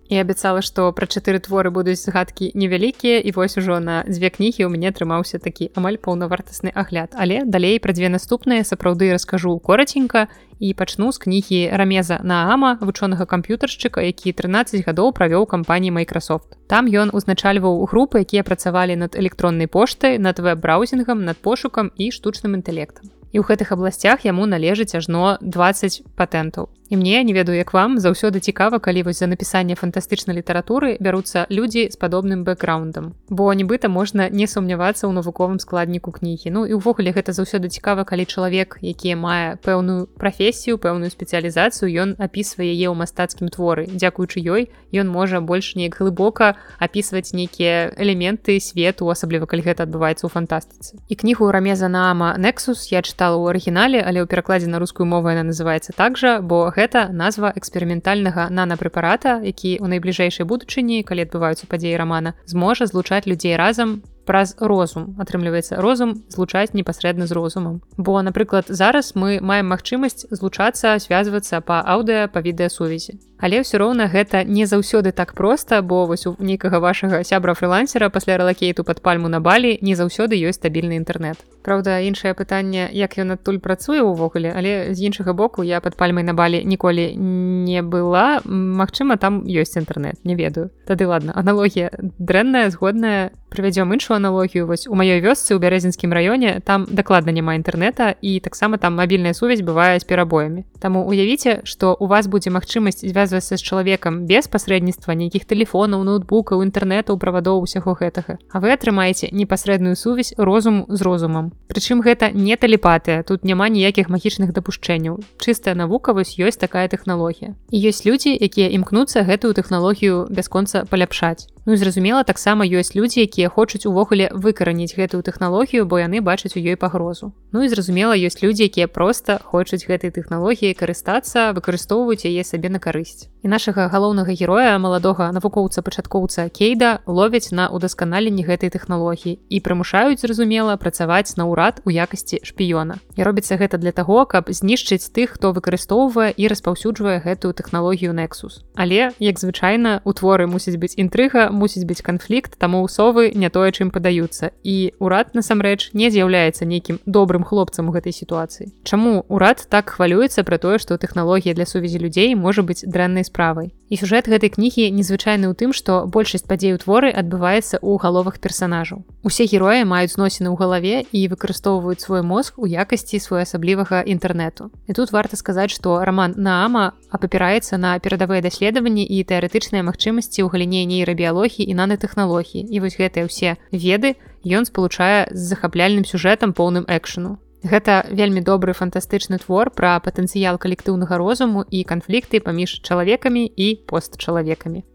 І абяцала, што пра чатыры творы будуць згадкі невялікія і вось ужо на дзве кнігі ў мяне атрымаўся такі амаль паўнавартасны агляд. Але далей пра дзве наступныя сапраўды раскажу кораценька і пачну з кнігі рамеза наама вучонага камп'ютаршчыка які 13 гадоў правёў кампаніі Microsoft. Там ён узначальваў групы якія працавалі над электроннай поштай над веб-браузінгам над пошукам і штучным інтэлектам. І ў гэтых абласцях яму належыць ажно 20 патэнтаў і мне не ведаю як вам заўсёды цікава калі вось за напісанне фантастычнай літаратуры бяруцца людзі з падобным бэкграундам бо нібыта можна не сумнявацца ў навуковым складніку кнігі. Ну і ўвогуле гэта заўсёды цікава калі чалавек які мае пэўную прафесію пэўную спецыялізацыю ён апісвае яе ў мастацкім творы. Дзякуючы ёй ён можа больш неяк глыбока апісваць нейкія элементы свету асабліва калі гэта адбываецца ў фантастыцы. І кнігу рамеза наама нексус я чытала ў арыгінале але ў перакладзе на рускую мову яна называется так жа бо гэта назва эксперыментальнага нанапрэпарата які ў найбліжэйшай будучыні калі адбываюцца падзеі рамана зможа злучаць людзей разам праз розум атрымліваецца розум злучаць непасрэдна з розумам. Бо напрыклад зараз мы маем магчымасць злучацца звязвацца па аўдыа па відэасувязі. Але ўсё роўна гэта не заўсёды так проста бо вось у нейкага вашага сябра фрылансера пасля рэлакейту пад пальму на балі не заўсёды ёсць стабільны інтэрнет Праўда іншае пытанне як ён адтуль працуе ўвогуле але з іншага боку я пад пальмай на балі ніколі не была Мачыма там ёсць інтэрнет не ведаю. Тады ладно аналогія дрэнная згодная прывядзём іншую аналогію вось у маёй вёсцы ў бярэзінскім раёне там дакладна няма інтэрнета і таксама там мабільная сувязь бывае з перабоямі Таму уявіце што у вас будзе магчымасць звязвацца з чалавекам без пасрэдніцтва нейкіх тэлефонаў ноутбукаў інтэрнетаў правадоў усяго гэтага А вы атрымаеце непасрэдную сувязь розуму з розумам Прычым гэта не тэлепатыя тут няма ніякіх магічных дапушчэнняў. Чыстая навука вось ёсць такая тэхналогія. І ёсць людзі якія імкнуцца гэтую тэхналогію бясконца паляпшаць Ну і зразумела таксама ёсць людзі якія хочуць увогуле выкараніць гэтую тэхналогію бо яны бачаць у ёй пагрозу. Ну і зразумела ёсць людзі якія проста хочуць гэтай тэхналогіі карыстацца выкарыстоўваюць яе сабе на карысць. І нашага галоўнага героя маладога навукоўца пачаткоўца кейда ловяць на удасканаленні гэтай тэхналогіі і прымушаюць зразумела працаваць на ўрад у якасці шпіёна. І робіцца гэта для таго каб знішчыць тых хто выкарыстоўвае і распаўсюджвае гэтую тэхналогію нексус але як звычайна у творы мусіць быць інтрыга мусіць быць канфлікт таму ў совы не тое чым падаюцца. І урад насамрэч не з'яўляецца нейкім добрым хлопцам у гэтай сітуацыі. Чаму урад так хвалюецца пра тое што тэхналогія для сувязі людзей можа быць дрэннай справай? І сюжэт гэтай кнігі незвычайны ў тым што большасць падзей у творы адбываецца ў галовах персанажаў. Усе героі маюць зносіны ў галаве і выкарыстоўваюць свой мозг у якасці своеасаблівага інтэрнэту. І тут варта сказаць што роман наама апапіраецца на перадавыя даследаванні і тэарэтычныя магчымасці ў галіне нейрабіялогіі біялогіі і нанотэхналогіі і вось гэтыя ўсе веды ён спалучае з захапляльным сюжэтам поўным экшану. Гэта вельмі добры фантастычны твор пра патэнцыял калектыўнага розуму і канфлікты паміж чалавекамі і постчалавекамі.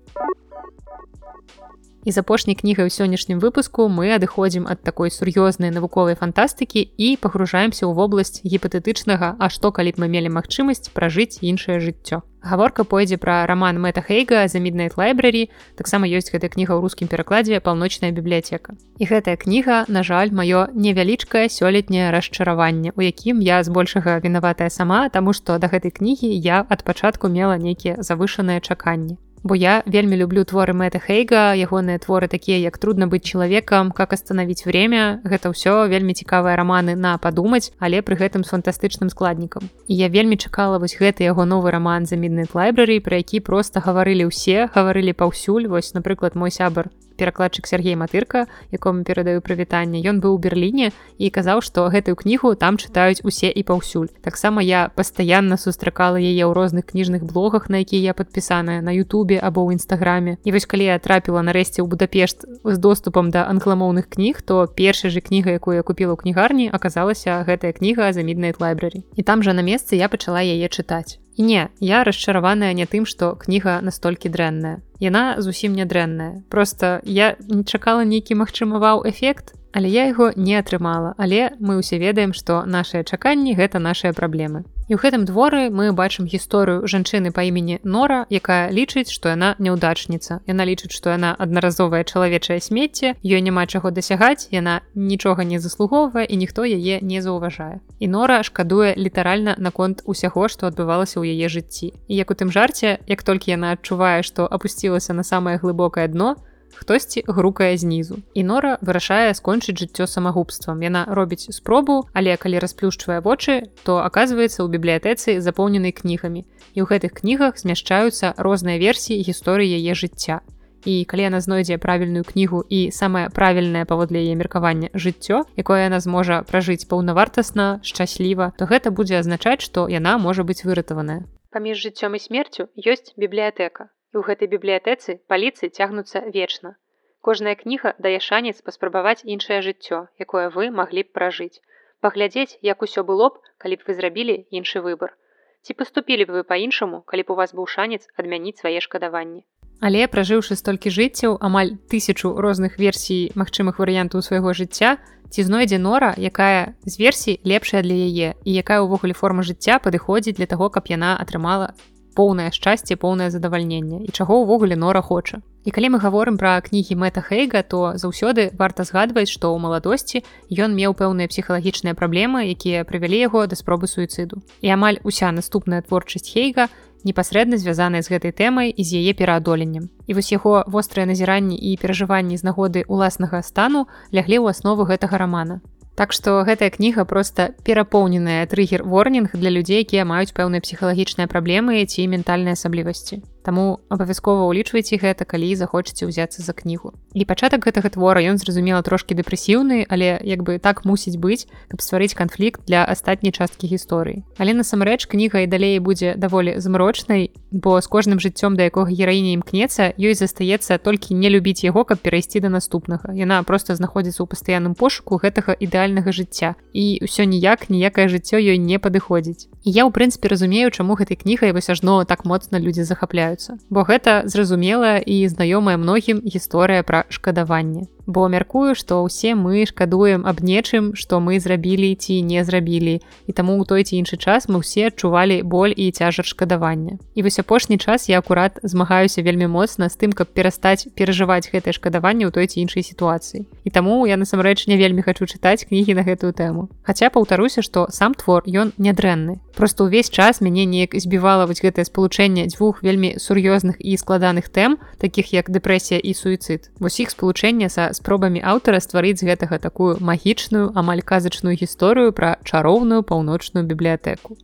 І з апошняй кнігай у сённяшнім выпуску мы адыходзім ад такой сур'ёзнай навуковай фантастыкі і пагружаемся ў вобласць гіпатэтычнага, А што калі б мы мелі магчымасць пражыць іншае жыццё гаворка пойдзе пра роман мэта хейга за midnight лайбрary таксама ёсць гэтая кніга ў рускім перакладзе паўночная бібліятэка і гэтая кніга на жаль маё невялічкае сёлетняе расчараванне у якім я збольшага вінаватая сама таму што да гэтай кнігі я ад пачатку мела нейкія завышаныя чаканні бо я вельмі люблю творы мэта хейга ягоныя творы такія як трудно быць чалавекам как остановить время гэта ўсё вельмі цікавыя раманы на падумаць але пры гэтым з фантастычным складнікам. І я вельмі чакала вось гэты яго новы роман за midnight лайбрary про які просто гаварылі ўсе гаварылі паўсюль. Вось напрыклад мой сябар перакладчык Сергей матырка якому перадаю прывітанне. Ён быў у берерліне і казаў што гэтую кнігу там чытаюць усе і паўсюль. Таксама я пастаянна сустракала яе ў розных кніжных блогах на якія я падпісаная на Ютубе або ў нстаграме і вось калі я трапіла нарэшце ў будапешт з доступам да англамоўных кніг то першая же кніга якую я купила ў кнігарні аказалася гэтая кніга за midnight лайбрary і там жа на месцы я пачала яе чытаць І не, я расчараваная не тым, што кніга настолькі дрэнная. Яна зусім не дрэнная. Просто я не чакала нейкі магчыма вау эфект, але я яго не атрымала. Але мы ўсе ведаем што нашыя чаканні гэта нашыя праблемы. І ў гэтым дворы мы бачым гісторыю жанчыны па імені нора якая лічыць што яна няўдачніца. Яна лічыць што яна аднаразовае чалавечае смецце ёй няма чаго дасягаць яна нічога не заслугоўвае і ніхто яе не заўважае. І нора шкадуе літаральна наконт усяго што адбывалася ў яе жыцці. І як у тым жарце як толькі яна адчувае што апусцілася на самае глыбокае дно хтосьці грукае знізу. І нора вырашае скончыць жыццё самагубствам. Яна робіць спробу але калі расплюшчвае вочы то аказваецца ў бібліятэцы запоўненай кнігамі. І ў гэтых кнігах змяшчаюцца розныя версіі гісторыі яе жыцця. І калі яна знойдзе правільную кнігу і самае правільнае паводле яе меркавання жыццё якое яна зможа пражыць паўнавартасна шчасліва то гэта будзе азначаць што яна можа быць выратаваная. Паміж жыццём і смерцю ёсць бібліятэка. І ў гэтай бібліятэцы паліцы цягнуцца вечна. Кожная кніга дае шанец паспрабаваць іншае жыццё, якое вы маглі б пражыць. Паглядзець, як усё было б, калі б вы зрабілі іншы выбар. Ці паступілі б вы па-іншаму, калі б у вас быў шанец адмяніць свае шкадаванні. Але пражыўшы столькі жыццяў амаль тысячу розных версій магчымых варыянтаў свайго жыцця, ці знойдзе нора, якая з версій лепшая для яе і якая ўвогуле форма жыцця падыходзіць для таго, каб яна атрымала поўнае шчасце, поўнае задавальненне і чаго ўвогуле нора хоча. І калі мы гаворым пра кнігі мэта Хейга, то заўсёды варта згадваць, што ў маладосці ён меў пэўныя псіхалагічныя праблемы, якія прывялі яго да спробы суіцыду. І амаль уся наступная творчасць Хейга непасрэдна звязаная з гэтай тэмай і з яе пераадоленнем. І вось яго вострыя назіранні і перажыванні з нагоды ўласнага стану ляглі ў аснову гэтага рамана. Так што гэтая кніга проста перапоўненая трыгер ворнінг для людзей, якія маюць пэўныя псіхалагічныя праблемы ці ментальныя асаблівасці. Таму абавязкова ўлічвайце гэта, калі захочаце ўзяцца за кнігу. І пачатак гэтага твора ён зразумела трошкі дэпрэсіўны, але як бы так мусіць быць, каб стварыць канфлікт для астатняй часткі гісторыі. Але насамрэч кніга і далей будзе даволі змрочнай, бо з кожным жыццём да якога гераіня імкнецца, ёй застаецца толькі не любіць яго, каб перайсці да наступнага. Яна проста знаходзіцца ў пастаянным пошуку гэтага ідэальнага жыцця. І ўсё ніяк ніякае жыццё ёй не падыходзіць. І я ў прынцыпе разумею, чаму гэтай кнігай вось ажно так моцна людзі захапляюць з'яўляюцца бо гэта зразумелая і знаёмая многім гісторыя пра шкадаванне бо мяркую што ўсе мы шкадуем аб нечым што мы зрабілі ці не зрабілі. І таму ў той ці іншы час мы ўсе адчувалі боль і цяжар шкадавання. І вось апошні час я акурат змагаюся вельмі моцна з тым каб перастаць перажываць гэтае шкадаванне ў той ці іншай сітуацыі. І таму я насамрэч не вельмі хачу чытаць кнігі на гэтую тэму. Хаця паўтаруся што сам твор ён нядрэнны. Просто ўвесь час мяне неяк збівала вось гэтае спалучэнне дзвюх вельмі сур'ёзных і складаных тэм таких як дэпрэсія і суіцыд. Вось іх спалучэнне са спробамі аўтара стварыць з гэтага такую магічную амаль казачную гісторыю пра чароўную паўночную бібліятэку.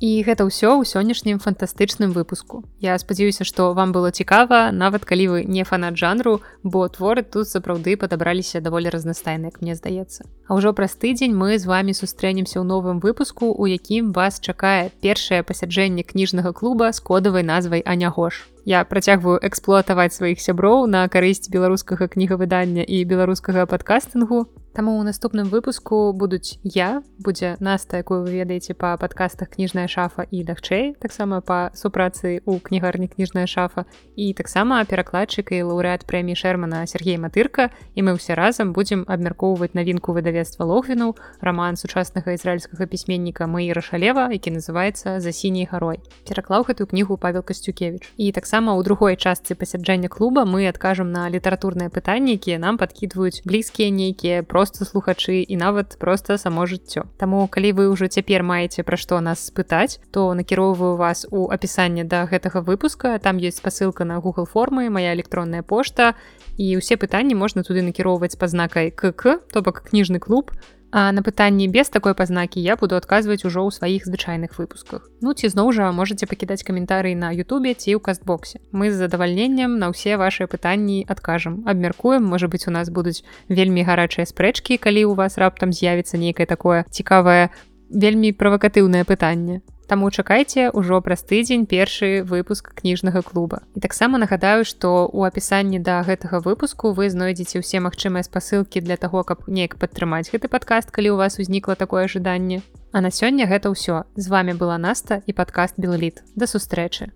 І гэта ўсё ў сённяшнім фантастычным выпуску. Я спадзяюся, што вам было цікава, нават калі вы не фанат жанру, бо творы тут сапраўды падабраліся даволі разнастайна, як мне здаецца. А ўжо праз тыдзень мы з вами сустрэнемся ў новым выпуску, у якім вас чакае першае пасяджэнне кніжнага клуба з кодавай назвай Анягош. Я працягваю эксплуатаваць сваіх сяброў на карысць беларускага кнігавыдання і беларускага падкастынгу. Таму ў наступным выпуску будуць я, будзе наста, якую вы ведаеце па падкастах кніжная шафа і лягчэй, таксама па супрацы ў кнігарні кніжная шафа і таксама перакладчык і лаўрэат прэміі шэрмана Сергей Матырка і мы ўсе разам будзем абмяркоўваць навінку выдавецтва логвінаў, раман сучаснага ізраільскага пісьменніка Маі рашалева, які называецца за сіняй гарой. Пераклаў гэтую кнігу Павел Касцюкевич. І таксама ў другой частцы пасяджэння клуба мы адкажам на літаратурныя пытанні, якія нам падкідваюць блізкія нейкія про просто слухачы і нават просто само жыццё. Таму калі вы ўжо цяпер маеце пра што нас спытаць, то накіроўваю вас у апісанне да гэтага выпуска. там ёсць спасылка на Google формы, моя электронная пошта і ўсе пытанні можна туды накіроўваць па знакай КК, то бок кніжны клуб, А на пытанні без такой пазнакі я буду адказваць ужо ў сваіх звычайных выпусках. Ну ці зноў жа можете пакідаць каментарый на Ютубе ці ў кастбоксе. Мы з задавальненнем на ўсе вашыя пытанні адкажам. Абмяркуем, можа быць, у нас будуць вельмі гарачыя спрэчкі, калі ў вас раптам з'явіцца нейкае такое цікавае, вельмі правакатыўнае пытанне. Таму чакайце ўжо праз тыдзень першы выпуск кніжнага клуба. І таксама нагадаю, што ў апісанні да гэтага выпуску вы знойдзеце ўсе магчымыя спасылкі для таго, каб неяк падтрымаць гэты падкаст, калі ў вас узнікла такое жаданне. А на сёння гэта ўсё. З вами была Наста і падкаст Белліт. Да сустрэчы.